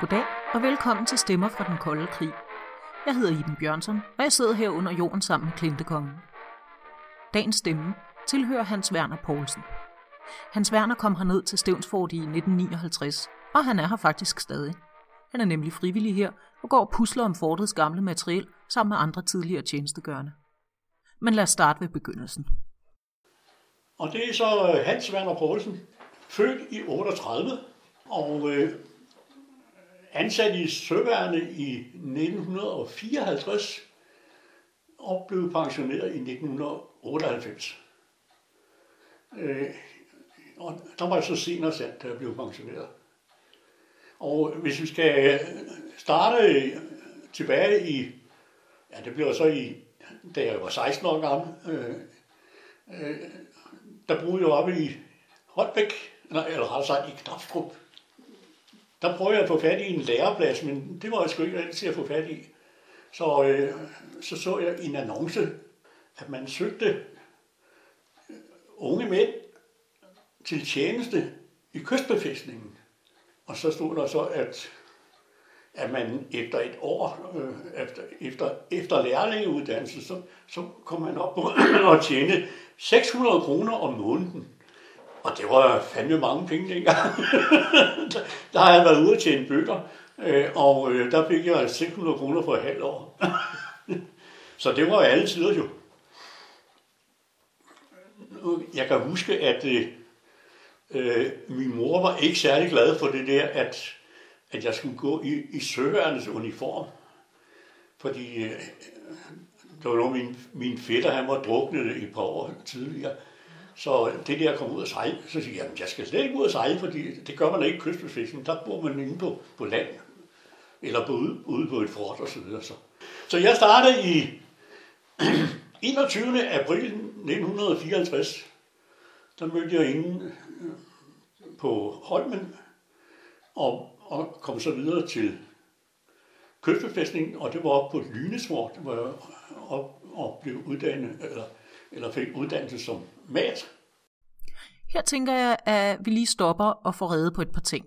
Goddag og velkommen til Stemmer fra den kolde krig. Jeg hedder Iben Bjørnsson, og jeg sidder her under jorden sammen med Klintekongen. Dagens stemme tilhører Hans Werner Poulsen. Hans Werner kom herned til Stevnsfort i 1959, og han er her faktisk stadig. Han er nemlig frivillig her og går og pusler om fortets gamle materiel sammen med andre tidligere tjenestegørende. Men lad os starte ved begyndelsen. Og det er så øh, Hans Werner Poulsen, født i 38, og øh, ansat i Søværne i 1954 og blev pensioneret i 1998. Øh, og der var jeg så senere sandt, da jeg blev pensioneret. Og hvis vi skal starte tilbage i, ja det blev så i, da jeg var 16 år gammel, øh, øh, der boede jeg oppe i Holbæk, eller, eller rettere sagt i Knapstrup. Der prøvede jeg at få fat i en læreplads, men det var jeg sgu ikke rigtig til at få fat i. Så, øh, så så jeg en annonce, at man søgte unge mænd til tjeneste i kystbefæstningen. Og så stod der så, at, at man efter et år, øh, efter, efter, efter lærlingeuddannelse, så, så kom man op på at tjene 600 kroner om måneden. Og det var fandme mange penge dengang. der har jeg været ude til en bøger, øh, og øh, der fik jeg 600 kroner for et halvt år. Så det var jo alle tider jo. Jeg kan huske, at øh, øh, min mor var ikke særlig glad for det der, at, at jeg skulle gå i, i søværnets uniform. Fordi øh, det var noget, min, min fætter, han var druknet et par år tidligere. Så det der kom ud og sejle, så siger jeg, at jeg skal slet ikke ud og sejle, fordi det gør man ikke i kystbefæstningen. Der bor man inde på, på land, eller på, ude, ude på et fort og så videre. Så, så jeg startede i 21. april 1954. Der mødte jeg inde øh, på Holmen, og, og kom så videre til kystbefæstningen, og det var oppe på Lynesvort, hvor jeg op og blev uddannet, eller, eller fik uddannelse som mat. Her tænker jeg, at vi lige stopper og får reddet på et par ting.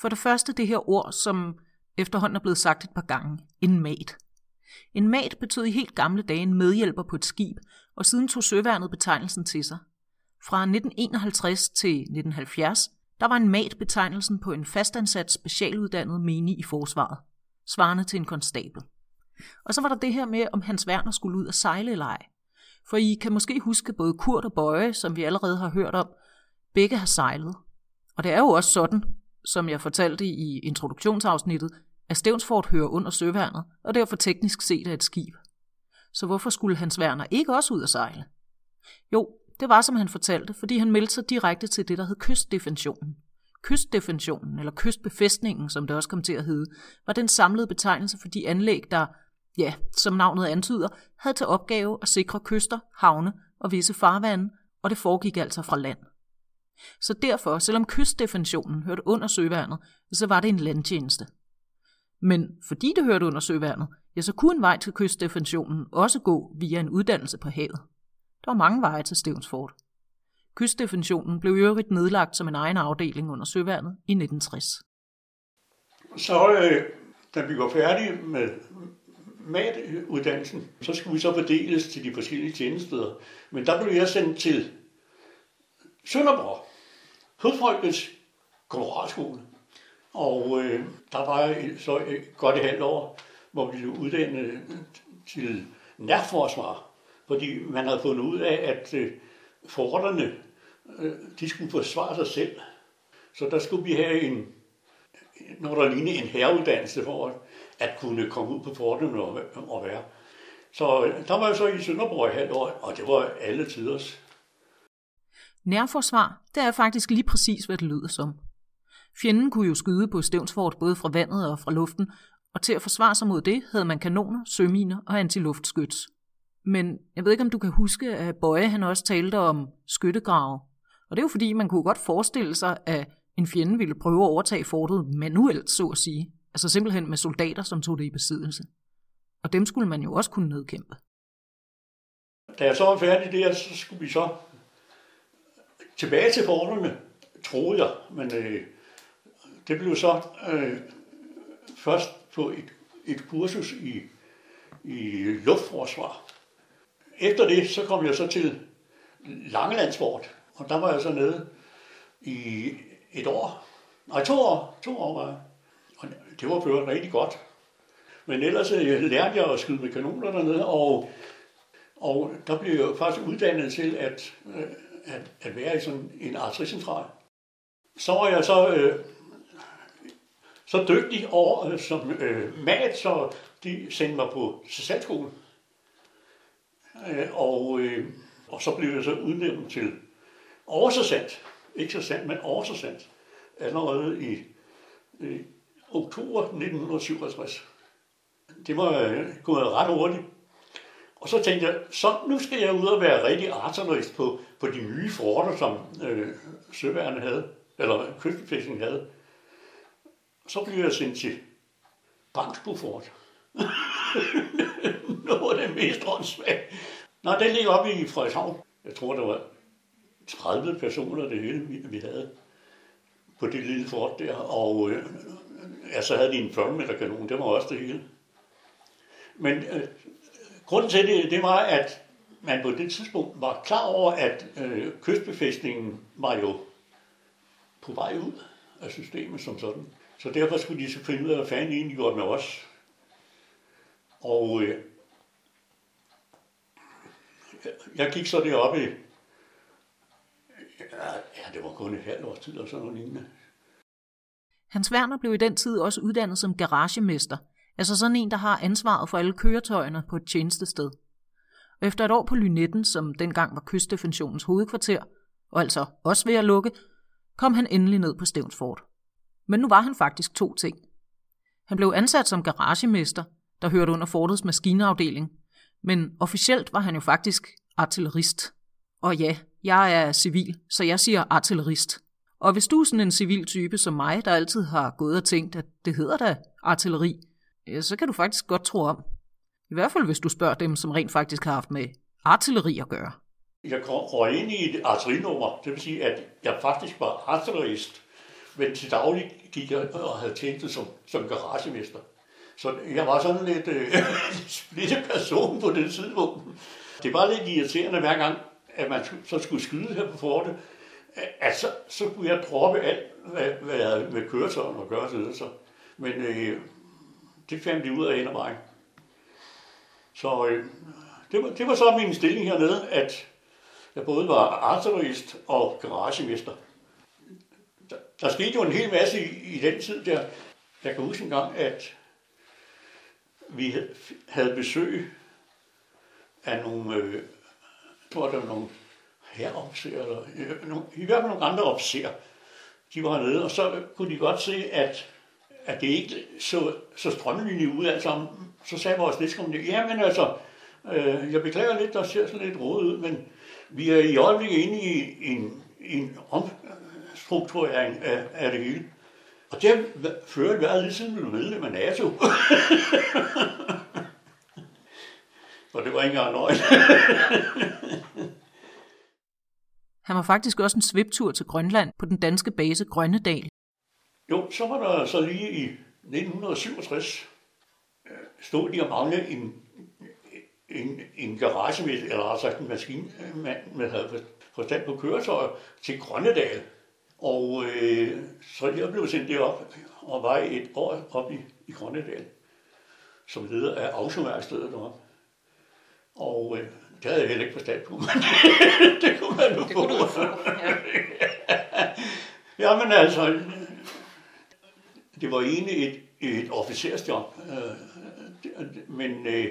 For det første det her ord, som efterhånden er blevet sagt et par gange, en mat. En mat betød i helt gamle dage en medhjælper på et skib, og siden tog søværnet betegnelsen til sig. Fra 1951 til 1970, der var en mat betegnelsen på en fastansat specialuddannet menig i forsvaret, svarende til en konstabel. Og så var der det her med, om Hans Werner skulle ud og sejle eller ej. For I kan måske huske både Kurt og Bøje, som vi allerede har hørt om, begge har sejlet. Og det er jo også sådan, som jeg fortalte i introduktionsafsnittet, at Stevnsfort hører under søværnet, og derfor teknisk set er et skib. Så hvorfor skulle Hans Werner ikke også ud at sejle? Jo, det var som han fortalte, fordi han meldte sig direkte til det, der hed kystdefensionen. Kystdefensionen, eller kystbefæstningen, som det også kom til at hedde, var den samlede betegnelse for de anlæg, der, ja, som navnet antyder, havde til opgave at sikre kyster, havne og visse farvande, og det foregik altså fra land. Så derfor, selvom kystdefensionen hørte under søværnet, så var det en landtjeneste. Men fordi det hørte under søværnet, ja, så kunne en vej til kystdefensionen også gå via en uddannelse på havet. Der var mange veje til Stevensfort. Kystdefensionen blev i øvrigt nedlagt som en egen afdeling under søværnet i 1960. Så øh, da vi var færdige med matuddannelsen, så skulle vi så fordeles til de forskellige tjenesteder. Men der blev jeg sendt til Sønderborg, Hødfolkets Koloralskole. Og øh, der var så et godt et halvt år, hvor vi blev uddannet til nærforsvar. Fordi man havde fundet ud af, at øh, forterne, øh, de skulle forsvare sig selv. Så der skulle vi have en, når der lignede en herreuddannelse for at at kunne komme ud på porten og, og være. Så der var jeg så i Sønderborg i halvt år, og det var alle tiders. Nærforsvar, det er faktisk lige præcis, hvad det lyder som. Fjenden kunne jo skyde på Stevnsfort både fra vandet og fra luften, og til at forsvare sig mod det havde man kanoner, søminer og antiluftskyts. Men jeg ved ikke, om du kan huske, at Bøje han også talte om skyttegrave. Og det er jo fordi, man kunne godt forestille sig, at en fjende ville prøve at overtage fortet manuelt, så at sige. Altså simpelthen med soldater, som tog det i besiddelse. Og dem skulle man jo også kunne nedkæmpe. Da jeg så var færdig der, så skulle vi så tilbage til forholdene, troede jeg. Men øh, det blev så øh, først på et, et kursus i, i luftforsvar. Efter det, så kom jeg så til Langelandsfort, og der var jeg så nede i et år. Nej, to år. To år var jeg. Det var blevet rigtig godt. Men ellers øh, lærte jeg at skyde med kanoner dernede, og, og der blev jeg faktisk uddannet til at, øh, at, at være i sådan en artillericentral. Så var jeg så, øh, så dygtig over øh, som øh, mat, så de sendte mig på sergeantskolen. Øh, og, øh, og så blev jeg så udnævnt til oversergeant. Ikke så sandt, men oversergeant. Allerede i, i oktober 1967. Det var øh, gået ret hurtigt. Og så tænkte jeg, så nu skal jeg ud og være rigtig artillerist på, på de nye forter, som øh, søværende havde, eller kystbefæstningen havde. Så blev jeg sendt til Bangsbo Fort. Noget af det mest åndssvagt. Nå, den ligger oppe i Frederikshavn. Jeg tror, der var 30 personer, det hele vi, vi havde på det lille fort der. Og øh, ja, så havde de en 40 meter kanon, det var også det hele. Men øh, grunden til det, det var, at man på det tidspunkt var klar over, at øh, kystbefæstningen var jo på vej ud af systemet som sådan. Så derfor skulle de så finde ud af, hvad fanden egentlig gjorde med os. Og øh, jeg gik så deroppe i, ja, det var kun et halvt års tid og sådan noget lignende. Hans Werner blev i den tid også uddannet som garagemester, altså sådan en, der har ansvaret for alle køretøjerne på et tjenestested. Og efter et år på Lynetten, som dengang var kystdefensionens hovedkvarter, og altså også ved at lukke, kom han endelig ned på Stævnsfort. Men nu var han faktisk to ting. Han blev ansat som garagemester, der hørte under fortets maskineafdeling, men officielt var han jo faktisk artillerist. Og ja, jeg er civil, så jeg siger artillerist. Og hvis du er sådan en civil type som mig, der altid har gået og tænkt, at det hedder da artilleri, så kan du faktisk godt tro om. I hvert fald hvis du spørger dem, som rent faktisk har haft med artilleri at gøre. Jeg røg ind i et artillerinummer, det vil sige, at jeg faktisk var artillerist, men til daglig gik jeg og havde tjent som, som garagemester. Så jeg var sådan lidt øh, splittet person på det tidspunkt. Det var lidt irriterende hver gang, at man så skulle skyde her på fortet, at så, så kunne jeg droppe alt, hvad, hvad jeg havde med køretøjen at gøre. Så, så. Men øh, det fandt de ud af en af mig. Så øh, det, var, det var så min stilling hernede, at jeg både var artillerist og garagemester. Der, der skete jo en hel masse i, i den tid der. Jeg kan huske en gang, at vi havde besøg af nogle, øh, jeg tror, der var nogle herreofficerer, eller øh, i hvert fald nogle andre officerer. De var hernede, og så kunne de godt se, at, at det ikke så, så strømlinje ud alt sammen. Så sagde vores næstkommende, ja, men altså, øh, jeg beklager lidt, der ser sådan lidt råd ud, men vi er i øjeblikket inde i, en, en omstrukturering af, af det hele. Og det har ført været lige siden vi blev medlem af NATO. og det var ikke engang løgn. Han var faktisk også en sviptur til Grønland på den danske base Grønnedal. Jo, så var der så lige i 1967, øh, stod de og manglede en, en, en garage, eller altså en maskinmand øh, man havde forstand på køretøjer til Grønnedal. Og øh, så jeg blev sendt derop og var et år op i, i Grønnedal, som leder af autoværkstedet deroppe. Og øh, det havde jeg heller ikke forstand på, men det kunne man jo det få. Kunne få ja. Jamen altså, det var egentlig et, et officersjob, øh, men øh,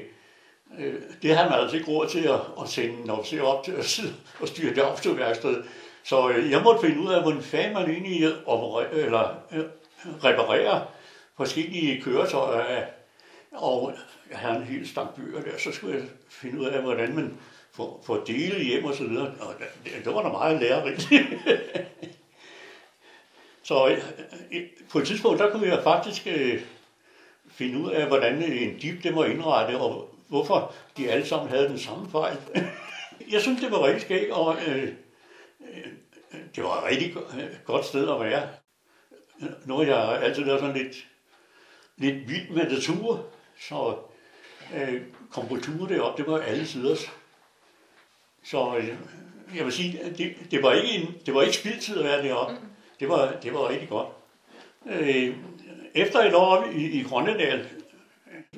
øh, det havde man altså ikke råd til at, at sende en officer op til at sidde og styre det autoværksted. Så jeg måtte finde ud af, hvordan fanden man egentlig eller, øh, reparere forskellige køretøjer. Og jeg havde en hel stak bøger der, så skulle jeg finde ud af, hvordan man får, får dele hjem og så videre. Og det, det var da meget lærerigt. så øh, øh, på et tidspunkt, der kunne jeg faktisk øh, finde ud af, hvordan en dip det var indrettet, og hvorfor de alle sammen havde den samme fejl. jeg synes, det var rigtig skægt, og øh, øh det var et rigtig godt sted at være. Nu har jeg altid været sådan lidt lidt vild med natur, så øh, kom på ture det var alle sider. Så øh, jeg vil sige, det, det var ikke, en, det var ikke spildtid at være deroppe. Det var, det var rigtig godt. Øh, efter et år i, i Grønnedal,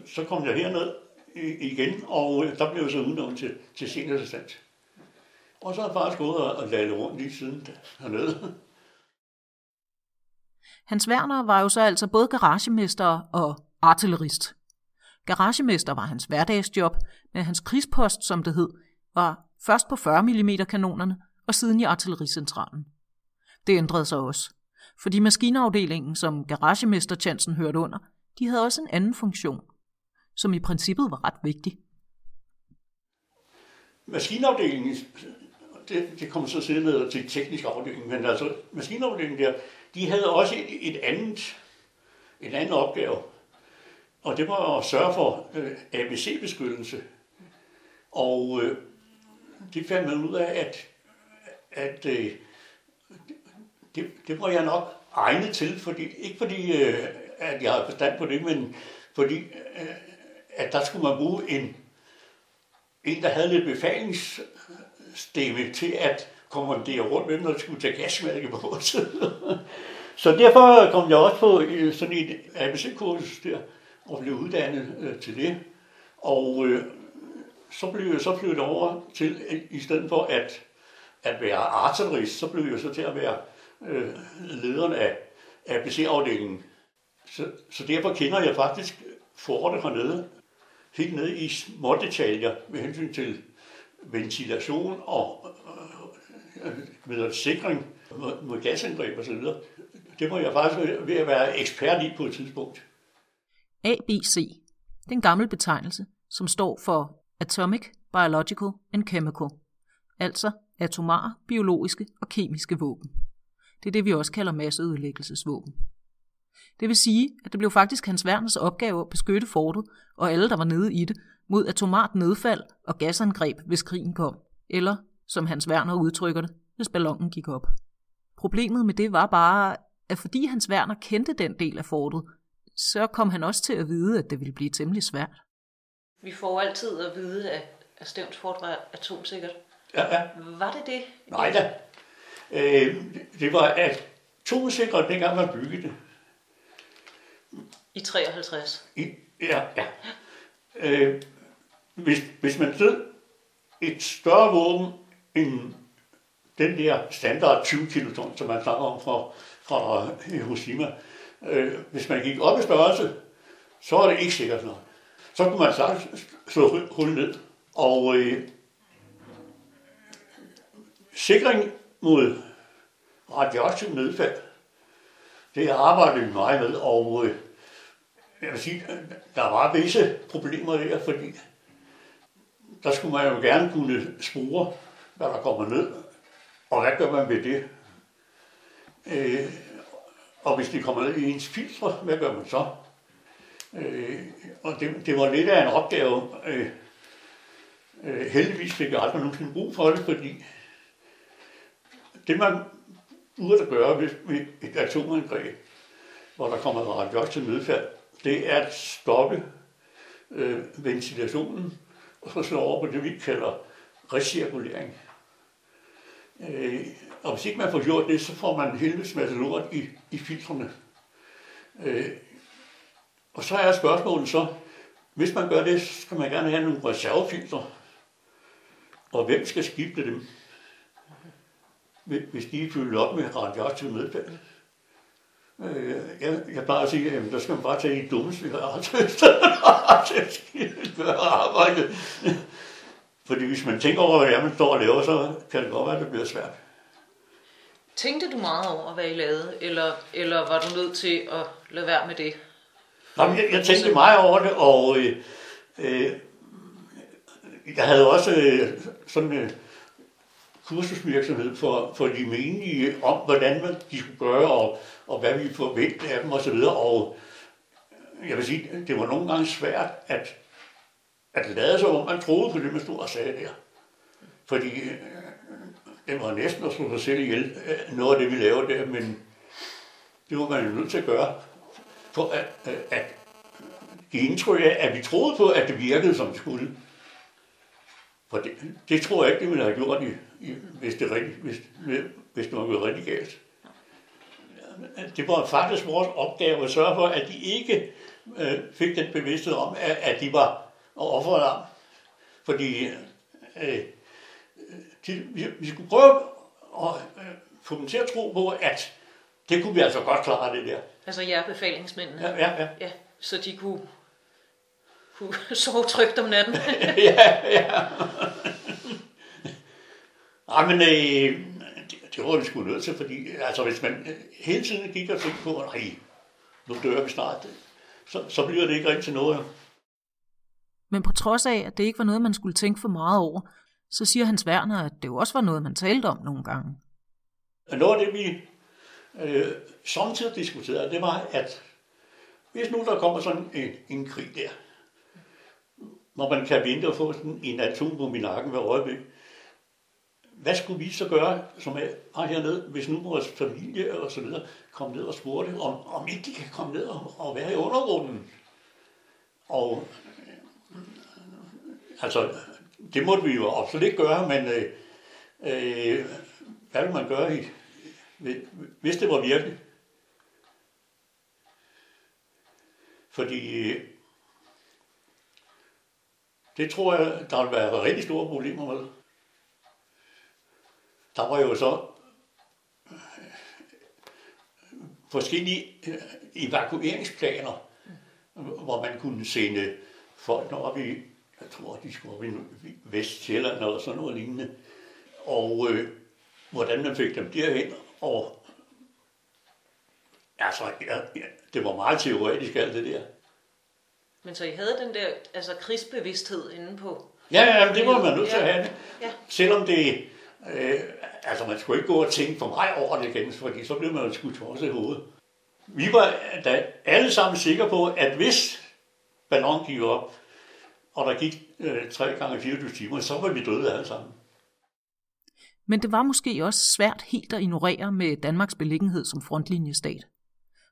så kom jeg herned igen, og der blev jeg så udnævnt til, til seniorassistent. Og så har jeg faktisk gået og, og ladet rundt lige siden hernede. Hans Werner var jo så altså både garagemester og artillerist. Garagemester var hans hverdagsjob, men hans krigspost, som det hed, var først på 40 mm kanonerne og siden i artillericentralen. Det ændrede sig også, fordi maskinafdelingen, som garagemester hørte under, de havde også en anden funktion, som i princippet var ret vigtig. Maskinafdelingen, det, det kommer så senere til teknisk afdeling, men altså maskinafdelingen der, de havde også et, et andet, en anden opgave, og det var at sørge for øh, ABC-beskyttelse. Og øh, det fandt man ud af, at, at øh, det, det var jeg nok egnet til, fordi, ikke fordi, øh, at jeg havde forstand på det, men fordi, øh, at der skulle man bruge en, en der havde lidt befalingsstemme til at kommandere rundt med, når der skulle tage gasmærke på. Så derfor kom jeg også på øh, sådan et ABC-kursus der, og blev uddannet øh, til det. Og øh, så blev jeg så flyttet over til, øh, i stedet for at, at være artillerist, så blev jeg så til at være øh, lederen af ABC-afdelingen. Så, så derfor kender jeg faktisk forholdet hernede, helt nede i små detaljer med hensyn til ventilation og øh, med sikring mod, mod gasangreb osv. Det må jeg faktisk ved at være ekspert i på et tidspunkt. ABC, den gamle betegnelse, som står for Atomic, Biological and Chemical, altså atomare, biologiske og kemiske våben. Det er det, vi også kalder masseødelæggelsesvåben. Det vil sige, at det blev faktisk hans Werners opgave at beskytte fortet og alle, der var nede i det, mod atomart nedfald og gasangreb, hvis krigen kom. Eller, som hans Werner udtrykker det, hvis ballonen gik op. Problemet med det var bare, at fordi hans Werner kendte den del af fortet, så kom han også til at vide, at det ville blive temmelig svært. Vi får altid at vide, at, at Stævns fort var atomsikkert. Ja, ja. Var det det? Nej da. Øh, det var atomsikkert, dengang man byggede det. I 53? I, ja, ja. Øh, hvis, hvis man ved et større våben end den der standard 20 kiloton, som man snakker om fra, fra Hiroshima, øh, Øh, hvis man gik op i størrelse, så var det ikke sikkert nok. Så kunne man sagtens slå hul ned. Og øh, sikring mod radioaktiv nedfald, det arbejdede vi meget med, og øh, jeg vil sige, der var visse problemer der, fordi der skulle man jo gerne kunne spore, hvad der kommer ned, og hvad gør man ved det? Øh, og hvis det kommer ned i ens filtre, hvad gør man så? Øh, og det, det var lidt af en opgave. Øh, øh, heldigvis fik jeg aldrig nogensinde brug for det, fordi det man burde gøre ved, ved et atomangreb, hvor der kommer radioaktivt nedfald, det er at stoppe øh, ventilationen, og så slå over på det, vi kalder recirkulering. Øh, og hvis ikke man får gjort det, så får man en helvedes masse lort i, i filtrene. Øh, og så er spørgsmålet så, hvis man gør det, så skal man gerne have nogle reservefiltre. Og hvem skal skifte dem, hvis de er fyldt op med radioaktiv medfald? Øh, jeg, jeg plejer at sige, at der skal man bare tage i dummeste til at arbejde. Fordi hvis man tænker over, hvad man står og laver, så kan det godt være, at det bliver svært. Tænkte du meget over, hvad I lavede, eller, eller var du nødt til at lade være med det? Jamen, jeg, jeg tænkte meget over det, og øh, øh, jeg havde også øh, sådan en øh, kursusvirksomhed for, for de menige om, hvordan man, de skulle gøre, og, og hvad vi forventede af dem osv. Og jeg vil sige, det var nogle gange svært at, at lade sig om, man troede på det, man stod og sagde der. Fordi øh, øh, det var næsten at slå sig selv ihjel, øh, noget af det, vi lavede der, men det var man jo nødt til at gøre, for at, øh, at, give indtryk af, at vi troede på, at det virkede, som det skulle. For det, det tror jeg ikke, det ville have gjort, i, i, hvis, det rigtig, hvis, hvis det var gået rigtig galt. Det var faktisk vores opgave at sørge for, at de ikke øh, fik den bevidsthed om, at, at de var offeret. Fordi øh, de, vi, vi skulle prøve at øh, få dem til at tro på, at det kunne vi altså godt klare det der. Altså jer befalingsmændene? Ja, ja, ja. ja så de kunne, kunne sove trygt om natten? ja, ja. Ej, men øh, det, det var vi sgu nødt til, fordi altså, hvis man hele tiden gik og tænkte på, nej, nu dør vi snart, så, så bliver det ikke rigtig til noget. Men på trods af, at det ikke var noget, man skulle tænke for meget over, så siger Hans Werner, at det jo også var noget, man talte om nogle gange. Noget af det, vi øh, samtidig diskuterede, det var, at hvis nu der kommer sådan en, en krig der, når man kan vente og få sådan en atom på min nakken ved øjeblik, hvad skulle vi så gøre, som er hernede, hvis nu vores familie og så videre kom ned og spurgte, om, om ikke de kan komme ned og, og være i undergrunden? Og altså, det måtte vi jo absolut ikke gøre, men øh, øh, hvad ville man gøre, i, hvis det var virkelig? Fordi det tror jeg, der ville være rigtig store problemer med. Der var jo så forskellige øh, evakueringsplaner, hvor man kunne sende folk op i, jeg tror, de skulle op i Vestjylland eller sådan noget lignende. Og øh, hvordan man fik dem derhen, og altså, ja, ja, det var meget teoretisk alt det der. Men så I havde den der altså krigsbevidsthed inde på? Ja, ja, det var man nødt til at have. Ja. Selvom det, øh, altså man skulle ikke gå og tænke for mig over det igen, fordi så blev man jo skudt også i hovedet. Vi var da alle sammen sikre på, at hvis ballon gik op, og der gik øh, 3 gange 24 timer, så var vi døde alle sammen. Men det var måske også svært helt at ignorere med Danmarks beliggenhed som frontlinjestat.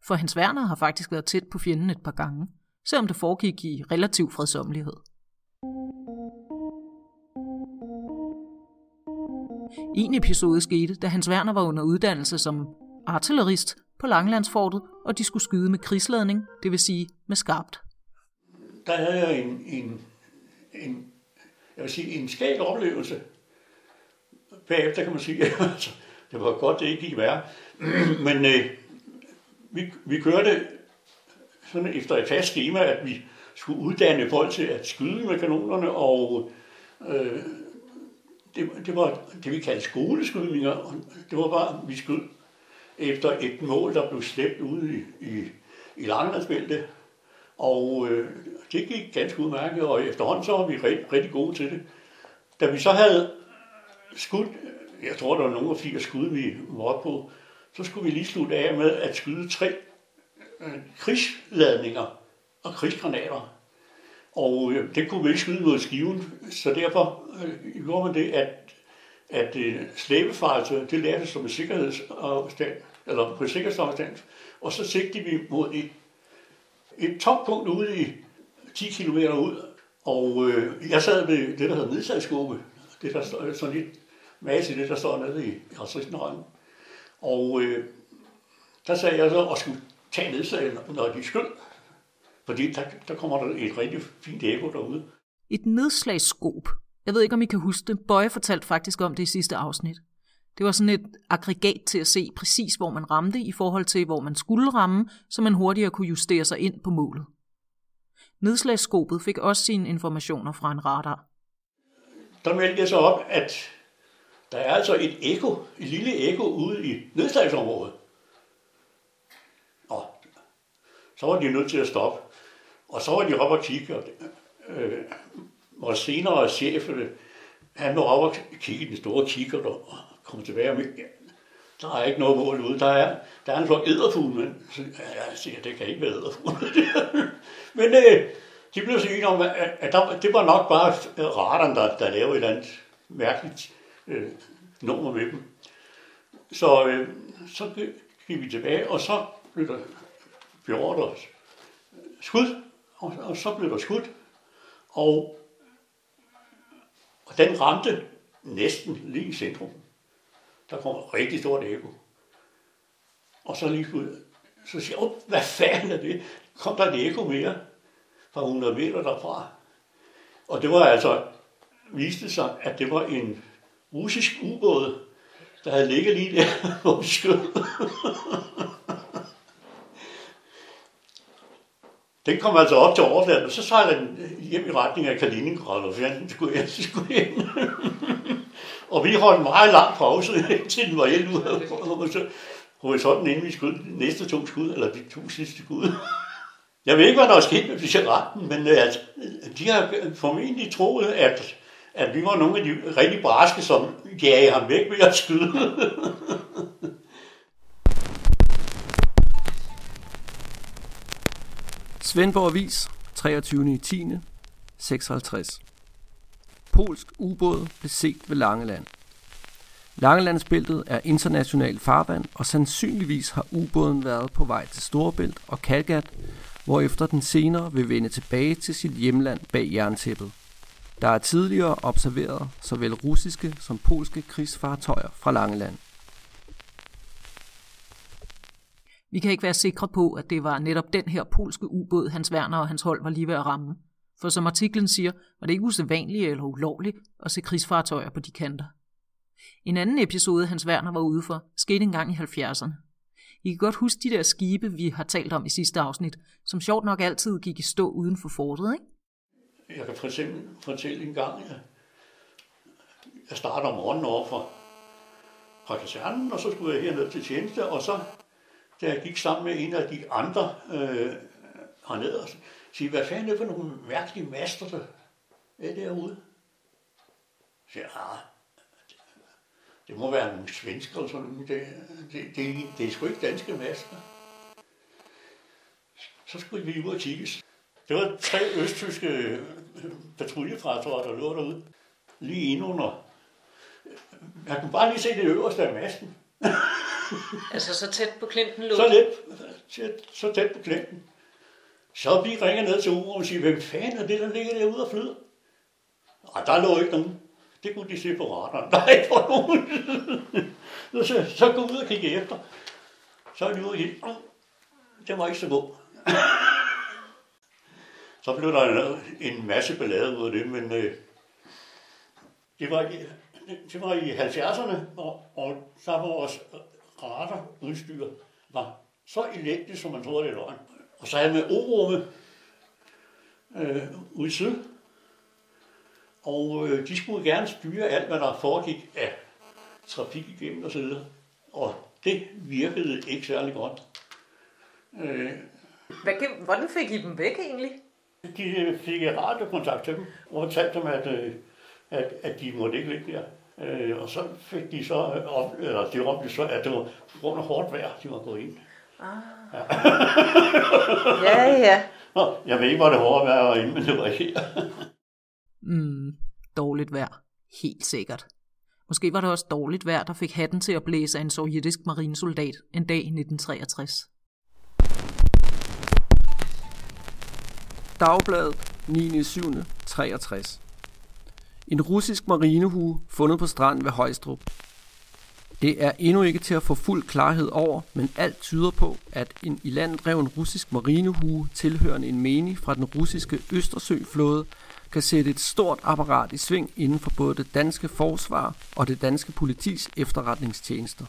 For Hans Werner har faktisk været tæt på fjenden et par gange, selvom det foregik i relativ fredsommelighed. En episode skete, da Hans Werner var under uddannelse som artillerist på Langelandsfortet, og de skulle skyde med krigsladning, det vil sige med skarpt. Der havde jeg en, en, en, jeg vil sige, en skæg oplevelse. Bagefter kan man sige, at altså, det var godt, det ikke gik værre. Men øh, vi, vi kørte sådan efter et fast schema, at vi skulle uddanne folk til at skyde med kanonerne, og øh, det, det var det, vi kaldte skoleskydninger. Og Det var bare, vi skød efter et mål, der blev slæbt ude i, i, i Langelandsbæltet. Og øh, det gik ganske udmærket, og efterhånden så var vi rigtig, rigtig gode til det. Da vi så havde skudt, jeg tror, der var nogle af fire skud, vi var på, så skulle vi lige slutte af med at skyde tre øh, krigsladninger og krigsgranater. Og øh, det kunne vi ikke skyde mod skiven, så derfor øh, gjorde man det, at, at øh, slæbefartøjet, det lærte som en sikkerhedsafstand, eller på sikkerhedsafstand, og så sigtede vi mod et, et toppunkt ude i 10 km ud, og øh, jeg sad ved det, der hedder nedsatsgruppe, det der står sådan lidt masse i det, der står nede i Arstristenrønden. Og øh, der sagde jeg så, at skulle tage nedsagen, når de skød. Fordi der, der kommer der et rigtig fint ekko derude. Et nedslagsskop. Jeg ved ikke, om I kan huske det. Bøje fortalte faktisk om det i sidste afsnit. Det var sådan et aggregat til at se præcis, hvor man ramte i forhold til, hvor man skulle ramme, så man hurtigere kunne justere sig ind på målet. Nedslagsskopet fik også sine informationer fra en radar. Der meldte jeg så op, at der er altså et ekko, et lille ekko ude i nedslagsområdet. Og så var de nødt til at stoppe. Og så var de op og kigge, og øh, vores senere chef, øh, han var op og kigge i den store kigger og kom tilbage med, ja, der er ikke noget mål ude. Der er, der er en flok æderfugle, men ja, jeg siger, det kan ikke være æderfugle. men øh, de blev så enige om, at, at der, det var nok bare øh, radaren, der, der lavede et eller andet mærkeligt øh, nummer med dem. Så, øh, så gik vi tilbage, og så blev der beordret skud og, og så blev der skudt, og, og den ramte næsten lige i centrum. Der kom et rigtig stort ekko. Og så lige ud, så siger jeg, hvad fanden er det? Kom der et ekko mere fra 100 meter derfra. Og det var altså, viste sig, at det var en russisk ubåd, der havde ligget lige der, hvor vi skød. Den kom altså op til overfladen, og så sejlede den hjem i retning af Kaliningrad, og fanden skulle jeg skulle jeg og vi holdt en meget lang pause, til den var helt ude af horisonten, inden vi skød næste to skud, eller de to sidste skud. Jeg ved ikke, hvad der er sket med cigaretten, men at altså, de har formentlig troet, at, at vi var nogle af de rigtig braske, som jagede ham væk ved at skyde. Svendborg Avis, 23. 10. 56. Polsk ubåd blev set ved Langeland. Langelandsbæltet er international farvand, og sandsynligvis har ubåden været på vej til Storebælt og Kalgat, hvorefter den senere vil vende tilbage til sit hjemland bag jerntæppet. Der er tidligere observeret såvel russiske som polske krigsfartøjer fra Langeland. Vi kan ikke være sikre på, at det var netop den her polske ubåd, Hans Werner og hans hold var lige ved at ramme. For som artiklen siger, var det ikke usædvanligt eller ulovligt at se krigsfartøjer på de kanter. En anden episode, Hans Werner var ude for, skete engang i 70'erne. I kan godt huske de der skibe, vi har talt om i sidste afsnit, som sjovt nok altid gik i stå uden for fortet, ikke? Jeg kan for eksempel fortælle en gang, at jeg starter om morgenen over fra, fra kasernen, og så skulle jeg herned til tjeneste, og så, da jeg gik sammen med en af de andre øh, hernede, og sige, hvad fanden er det for nogle mærkelige master, der er derude? Så siger ah, det må være nogle svensker eller sådan noget. Det, det, det, det er sgu ikke danske masker. Så skulle vi ud og kigge. Det var tre østtyske patruljefartøjer, der lå derude. Lige ind under. Jeg kunne bare lige se det øverste af masten. altså så tæt på klinten lå Så tæt, så tæt på klinten. Så vi ringer ned til Uro og siger, hvem fanden er det, der ligger derude og flyder? Og der lå ikke nogen. Det kunne de se på radaren. Der er ikke for nogen. så, så gå ud og kigge efter. Så er de ude og sige, det var ikke så god. så blev der en masse ballade ud af det, men øh, det, var, det var i 70'erne, og, og så var vores øh, radarudstyr var så elendigt, som man troede, det var løgn. Og så havde jeg med O-rumme øh, ude syd, og øh, de skulle gerne styre alt, hvad der foregik af trafik igennem og så videre. Og det virkede ikke særlig godt. Øh, hvad, hvordan fik I dem væk egentlig? De øh, fik radiokontakt til dem, og fortalte dem, at, øh, at, at de måtte ikke ligge der. Øh, og så fik de så, op, eller de råbte så, at det var på grund af hårdt vejr, de var gået ind. Ah. Ja, ja. ja. Jeg ved ikke, hvor det hårde vejr var inde, men det var her. Mm, dårligt vejr. Helt sikkert. Måske var det også dårligt vejr, der fik hatten til at blæse af en sovjetisk marinesoldat en dag i 1963. Dagbladet 9. 63. En russisk marinehue fundet på stranden ved Højstrup. Det er endnu ikke til at få fuld klarhed over, men alt tyder på, at en i land dreven russisk marinehue tilhørende en menig fra den russiske Østersøflåde kan sætte et stort apparat i sving inden for både det danske forsvar og det danske politis efterretningstjenester.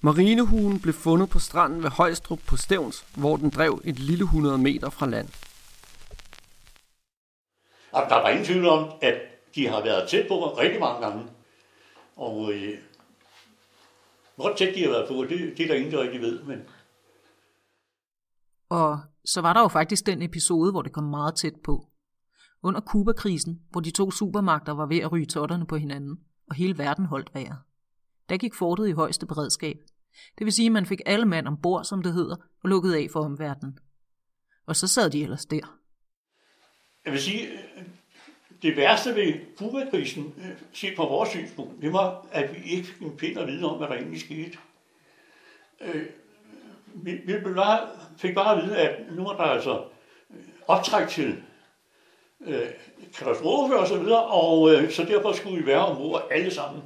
Marinehuen blev fundet på stranden ved Højstrup på Stævns, hvor den drev et lille 100 meter fra land. Der var ingen tvivl om, at de har været tæt på mig rigtig mange gange. Og øh, hvor tæt de har været på, det, det er der ingen, der rigtig ved. Men... Og så var der jo faktisk den episode, hvor det kom meget tæt på. Under Kuba-krisen, hvor de to supermagter var ved at ryge totterne på hinanden, og hele verden holdt vejret. Der gik fortet i højeste beredskab. Det vil sige, at man fik alle mand ombord, som det hedder, og lukket af for omverdenen. Og så sad de ellers der. Jeg vil sige, det værste ved Kuba-krisen, set fra vores synspunkt, det var, at vi ikke fik en pind at vide om, hvad der egentlig skete. Øh, vi, vi bare, fik bare at vide, at nu var der altså øh, optræk til øh, katastrofe og så videre, og øh, så derfor skulle vi være ombord alle sammen.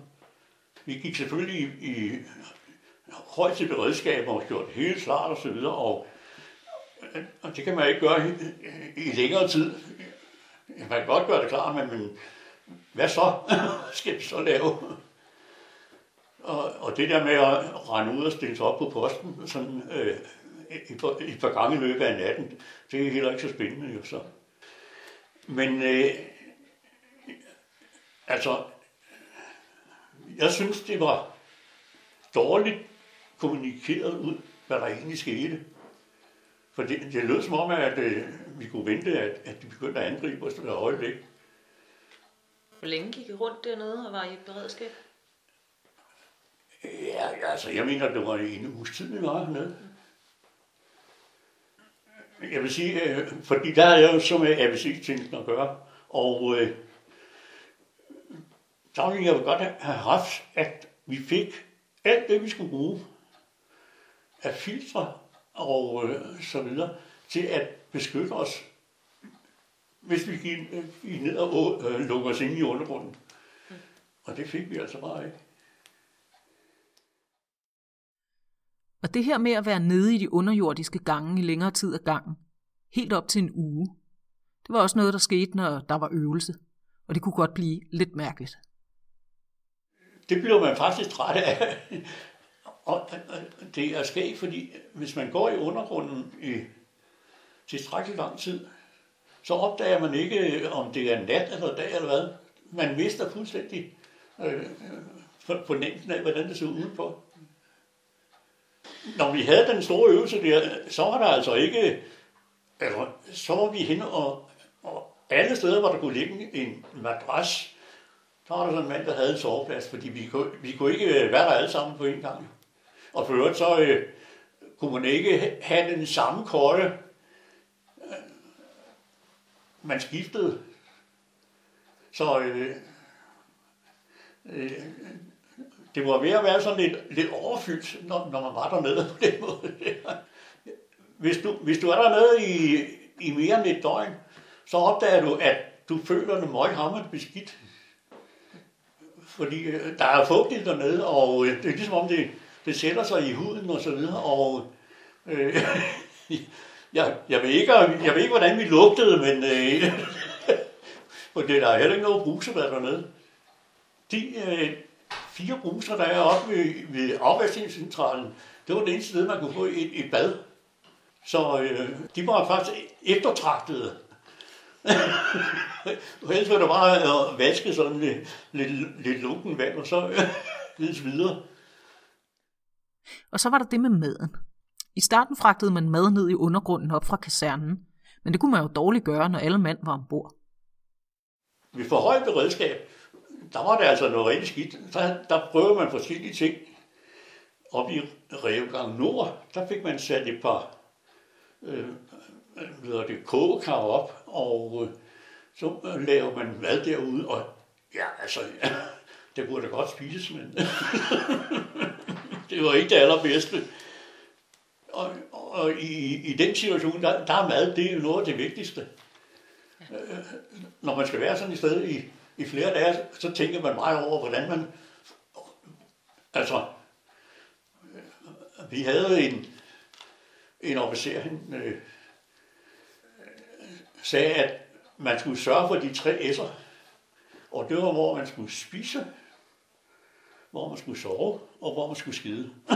Vi gik selvfølgelig i, i højt til beredskab og gjort det hele klart og så videre, og, og det kan man ikke gøre i, i længere tid. Man kan godt gøre det klar, men, men hvad så skal vi så lave? Og, og det der med at rende ud og stille sig op på posten sådan, øh, et, par, et par gange i løbet af natten, det er heller ikke så spændende jo så. Men øh, altså, jeg synes, det var dårligt kommunikeret ud, hvad der egentlig skete. For det, det lød som om, at øh, vi kunne vente, at, at de begyndte at angribe os der øjeblik. Hvor længe gik I rundt dernede og var i beredskab? Ja, altså, jeg mener, det var en uges tid, vi var hernede. Jeg vil sige, øh, fordi der er jeg jo så med ABC-tjenesten at gøre, og øh, der ville jeg godt have haft, at vi fik alt det, vi skulle bruge af filtre og øh, så videre, til at beskytte os, hvis vi gik, øh, gik ned og øh, lukkede os ind i undergrunden. Og det fik vi altså bare ikke. Og det her med at være nede i de underjordiske gange i længere tid ad gangen, helt op til en uge, det var også noget, der skete, når der var øvelse. Og det kunne godt blive lidt mærkeligt. Det bliver man faktisk træt af. Og det er skægt, fordi hvis man går i undergrunden i tilstrækkelig lang tid, så opdager man ikke, om det er nat eller dag eller hvad. Man mister fuldstændig øh, øh, fornemmelsen af, hvordan det ser ud på. Når vi havde den store øvelse der, så var der altså ikke, altså, så var vi hen og, og alle steder, hvor der kunne ligge en madras, der var der sådan en mand, der havde en soveplads, fordi vi kunne, vi kunne ikke være der alle sammen på en gang. Og for øvrigt så øh, kunne man ikke have den samme køje. Man skiftede. Så øh, øh, det var ved at være sådan lidt, lidt overfyldt, når, når man var dernede på den måde. Hvis du, hvis du er dernede i, i mere end et døgn, så opdager du, at du føler dig møghammerende beskidt. Fordi øh, der er fugtigt dernede, og øh, det er ligesom om det, det sætter sig i huden og så videre, og øh, jeg, jeg, ved ikke, jeg ved ikke, hvordan vi lugtede, men øh, for det der er heller ikke noget brusevand dernede. De øh, fire bruser, der er oppe ved, ved afvaskningscentralen, det var det eneste sted, man kunne få et, et bad. Så øh, de var faktisk eftertragtede. og ellers var det bare at vaske sådan lidt, lidt, lidt lunken vand, og så øh, lidt videre. Og så var der det med maden. I starten fragtede man mad ned i undergrunden op fra kasernen, men det kunne man jo dårligt gøre, når alle mand var ombord. Vi får højt beredskab. Der var det altså noget rigtig skidt. Der, der prøvede man forskellige ting. Op i Revgang Nord, der fik man sat et par øh, hvad det, kogekar op, og øh, så laver man mad derude, og ja, altså, ja, det burde da godt spises, men det var ikke det allerbedste. Og, og i, i den situation, der, der er mad, det er jo noget af det vigtigste. Ja. Når man skal være sådan et sted i, i flere dage, så tænker man meget over, hvordan man... Altså, øh, vi havde en, en officer, han øh, sagde, at man skulle sørge for de tre S'er. Og det var, hvor man skulle spise, hvor man skulle sove, og hvor man skulle skide.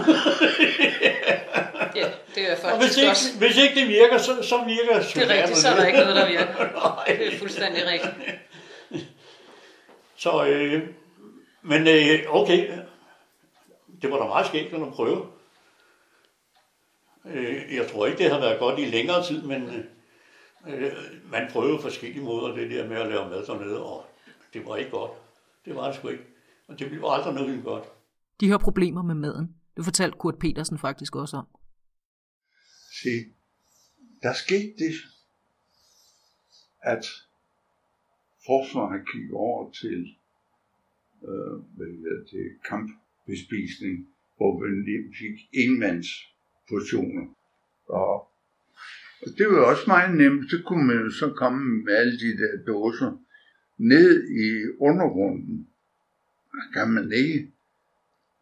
ja, det er faktisk og hvis ikke, også... hvis ikke det virker, så, så virker Det er rigtigt, så er der ikke noget, der virker. det er fuldstændig rigtigt. Så, øh, men øh, okay, det var da meget skægt at prøve. Øh, jeg tror ikke, det har været godt i længere tid, men øh, man prøvede forskellige måder det der med at lave mad dernede, og det var ikke godt. Det var det sgu ikke. Og det blev aldrig noget godt. De har problemer med maden. Det fortalte Kurt Petersen faktisk også om. Se, der skete det, at forsvaret gik over til, øh, hvad det, kampbespisning, hvor vi fik enmands portioner. Og Og det var også meget nemt. Så kunne man jo så komme med alle de der dåser ned i undergrunden. Ah, kan man ikke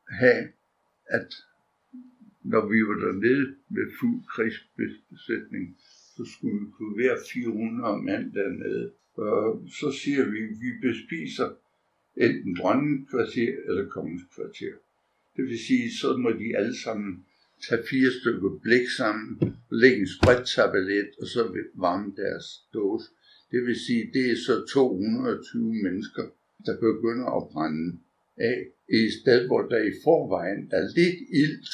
have, at når vi var dernede med fuld krigsbesætning, så skulle vi kunne være 400 mand dernede. Og så siger vi, at vi bespiser enten kvarter eller kongens kvarter. Det vil sige, så må de alle sammen tage fire stykker blik sammen, lægge en sprittablet, og så varme deres dåse. Det vil sige, det er så 220 mennesker, der begynder at brænde af i et sted, hvor der i forvejen er lidt ilt,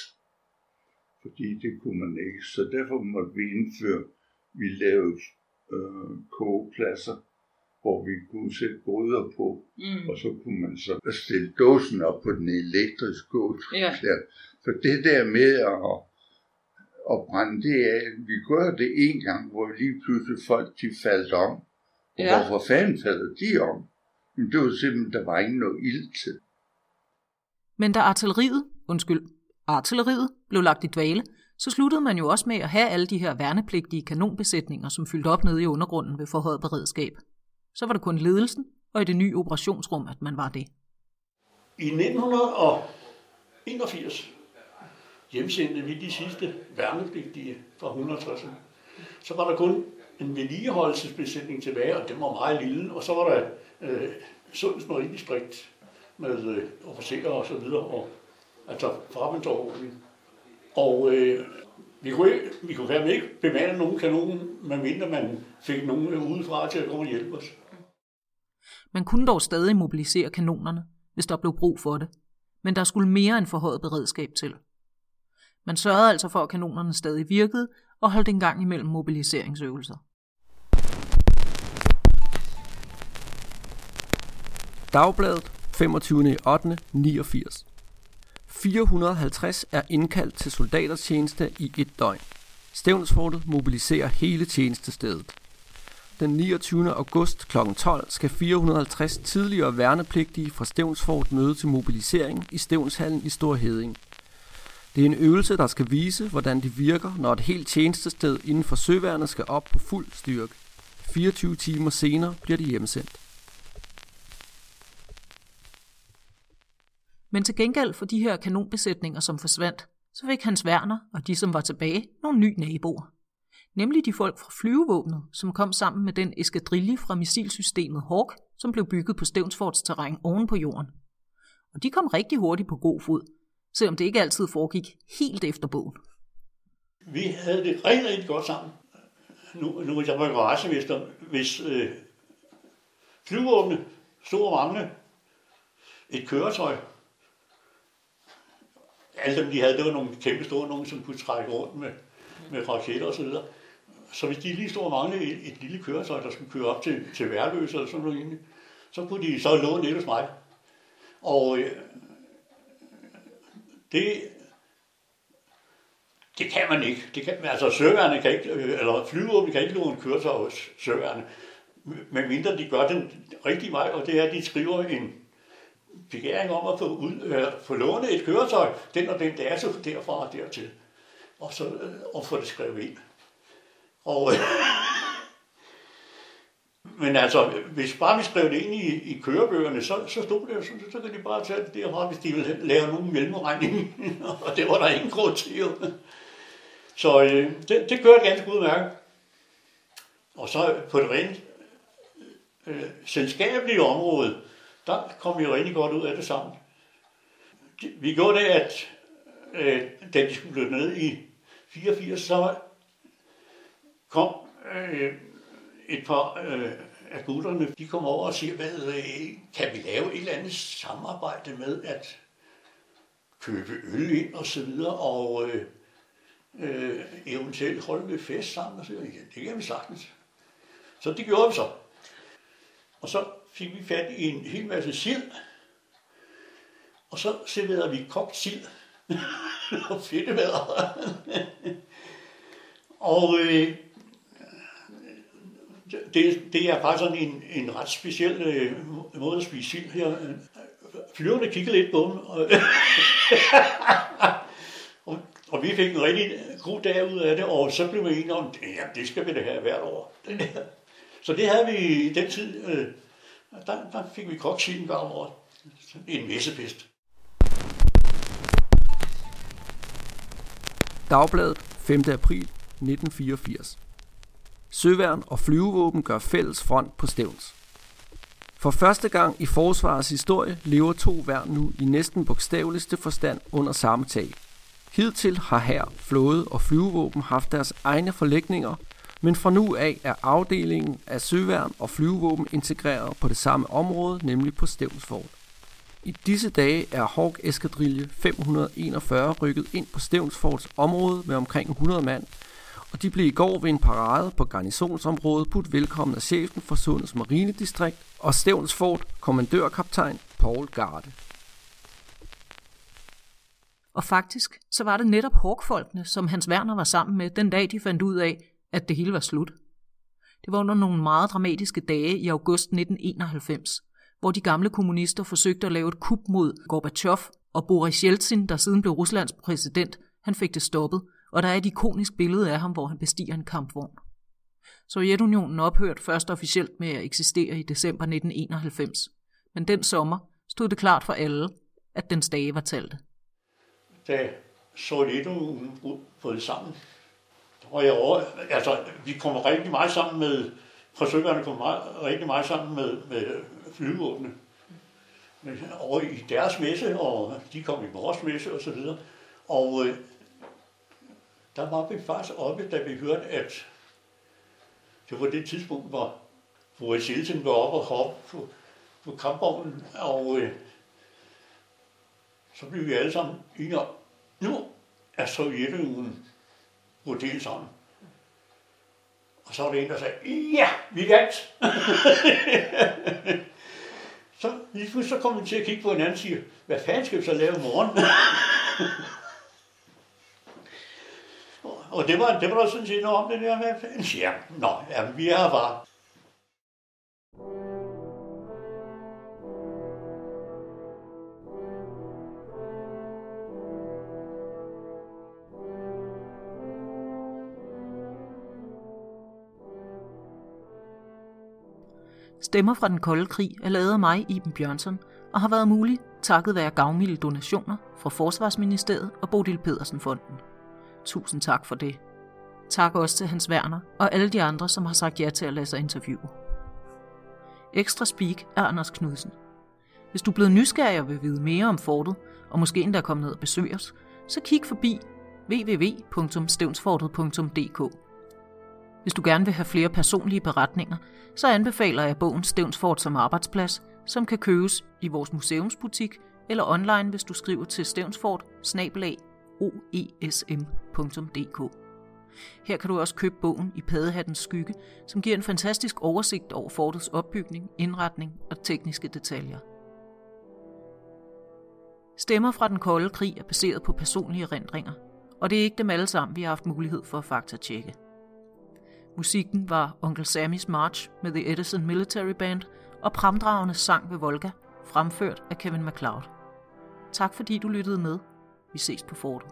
fordi det kunne man ikke. Så derfor måtte vi indføre, vi lavede øh, kogepladser, hvor vi kunne sætte gryder på, mm. og så kunne man så stille dåsen op på den elektriske kog. Ja. For det der med at, at brænde det af, vi gør det en gang, hvor lige pludselig folk de faldt om. Og ja. hvorfor fanden falder de om? Men det var simpelthen, der var ikke noget ild til. Men da artilleriet, undskyld, artilleriet blev lagt i dvale, så sluttede man jo også med at have alle de her værnepligtige kanonbesætninger, som fyldte op nede i undergrunden ved forhøjet beredskab. Så var det kun ledelsen og i det nye operationsrum, at man var det. I 1981 hjemsendte vi de sidste værnepligtige fra 160'erne. Så var der kun en vedligeholdelsesbesætning tilbage, og den var meget lille. Og så var der øh, Sunds Marindistrikt med øh, officerer og så videre, og, altså forretningsovervågning. Og øh, vi kunne, ikke, vi kunne fandme ikke bemande nogen kanon, medmindre man fik nogen udefra til at komme og hjælpe os. Man kunne dog stadig mobilisere kanonerne, hvis der blev brug for det, men der skulle mere end forhøjet beredskab til. Man sørgede altså for, at kanonerne stadig virkede og holdt en gang imellem mobiliseringsøvelser. Dagbladet 25. 8. 89. 450 er indkaldt til soldatertjeneste i et døgn. Stævnsfortet mobiliserer hele tjenestestedet. Den 29. august kl. 12 skal 450 tidligere værnepligtige fra Stævnsfort møde til mobilisering i Stævnshallen i Storheding. Det er en øvelse, der skal vise, hvordan de virker, når et helt tjenestested inden for søværnet skal op på fuld styrke. 24 timer senere bliver de hjemsendt. Men til gengæld for de her kanonbesætninger, som forsvandt, så fik Hans Werner og de, som var tilbage, nogle nye naboer. Nemlig de folk fra flyvevåbnet, som kom sammen med den eskadrille fra missilsystemet Hawk, som blev bygget på Stævnsforts terræn oven på jorden. Og de kom rigtig hurtigt på god fod, selvom det ikke altid foregik helt efter bogen. Vi havde det rigtig, rigtig godt sammen. Nu, nu jeg var garagemester, hvis øh, flyvåbne stod og manglede et køretøj, alle dem, de havde, det var nogle kæmpe store nogen, som kunne trække rundt med, med raketter osv. Så, så hvis de lige stod og manglede et, et lille køretøj, der skulle køre op til, til Værløs eller sådan noget, så kunne de så låne det hos mig. Og øh, det, det kan man ikke. Det kan, altså søværende kan ikke, øh, eller flyvåbne kan ikke låne køretøj hos søværende, medmindre de gør den rigtig vej, og det er, at de skriver en, begæring om at få, ud, øh, få lånet et køretøj, den og den dato derfra og dertil, og så øh, og få det skrevet ind. Og, øh, men altså, hvis bare vi skrev det ind i, i kørebøgerne, så, så stod det, så, så kan de bare tage det derfra, hvis de vil lave nogen mellemregning, og det var der ingen grund til. Jo. Så øh, det, det kørte ganske udmærket. Og så på det rent øh, selskabelige område, der kom vi jo rigtig godt ud af det sammen. Vi gjorde det, at øh, da de skulle ned i 84, så kom øh, et par øh, af gutterne, de kom over og siger, hvad øh, kan vi lave et eller andet samarbejde med at købe øl ind og så videre, og øh, øh, eventuelt holde lidt fest sammen, og så ja, det kan vi sagtens. Så det gjorde vi så. Og så fik vi fat i en hel masse sild, og så serverede vi kogt sild og fedtevader. og øh, det, det er faktisk sådan en, en ret speciel øh, måde at spise sild her. Flyverne kigger lidt på dem, og, og Og vi fik en rigtig god dag ud af det, og så blev vi enige om, ja, det skal vi da have hvert år. Så det havde vi i den tid, øh, der, der fik vi kogt hver år. en messepest. Dagbladet 5. april 1984. Søværn og flyvevåben gør fælles front på Stævns. For første gang i forsvarets historie lever to værn nu i næsten bogstaveligste forstand under samme tag. Hidtil har her, flåde og flyvevåben haft deres egne forlægninger, men fra nu af er afdelingen af søværn og flyvevåben integreret på det samme område, nemlig på Stævnsfort. I disse dage er Hawk Eskadrille 541 rykket ind på Stævnsforts område med omkring 100 mand, og de blev i går ved en parade på garnisonsområdet budt velkommen af chefen for Sundets Marinedistrikt og Stævnsfort kommandørkaptajn Paul Garde. Og faktisk, så var det netop Hawkfolkene, som Hans Werner var sammen med, den dag de fandt ud af, at det hele var slut. Det var under nogle meget dramatiske dage i august 1991, hvor de gamle kommunister forsøgte at lave et kup mod Gorbachev, og Boris Yeltsin, der siden blev Ruslands præsident, han fik det stoppet, og der er et ikonisk billede af ham, hvor han bestiger en kampvogn. Sovjetunionen ophørte først officielt med at eksistere i december 1991, men den sommer stod det klart for alle, at den dage var talte. Da Sovjetunionen brød sammen, og jeg altså, vi kommer rigtig meget sammen med, forsøgerne kommer meget, rigtig meget sammen med, med flyvåbne. Og i deres messe, og de kom i vores messe og så videre. Og øh, der var vi faktisk oppe, da vi hørte, at det var det tidspunkt, hvor Boris Jeltsin var oppe og hoppe på, på kampvognen, og øh, så blev vi alle sammen enige om, nu er Sovjetunionen vurderet sammen. Og så var der en, der sagde, ja, vi vandt. så lige pludselig så kom vi til at kigge på hinanden og sige, hvad fanden skal vi så lave i morgen? og det var, det var der sådan set noget om det der med, ja, nå, ja, vi er bare. Stemmer fra den kolde krig er lavet af mig, Iben Bjørnsson, og har været mulig takket være gavmilde donationer fra Forsvarsministeriet og Bodil Pedersen Fonden. Tusind tak for det. Tak også til Hans Werner og alle de andre, som har sagt ja til at lade sig interviewe. Ekstra Speak er Anders Knudsen. Hvis du er blevet nysgerrig og vil vide mere om fortet, og måske endda komme ned og besøge os, så kig forbi www.stevnsfortet.dk. Hvis du gerne vil have flere personlige beretninger, så anbefaler jeg bogen Stevnsfort som arbejdsplads, som kan købes i vores museumsbutik eller online, hvis du skriver til stevnsfort oesm.dk. Her kan du også købe bogen i Padehattens skygge, som giver en fantastisk oversigt over fortets opbygning, indretning og tekniske detaljer. Stemmer fra den kolde krig er baseret på personlige erindringer, og det er ikke dem alle sammen, vi har haft mulighed for at faktatjekke. Musikken var Onkel Sammys March med The Edison Military Band og Pramdragende sang ved Volga, fremført af Kevin MacLeod. Tak fordi du lyttede med. Vi ses på fortet.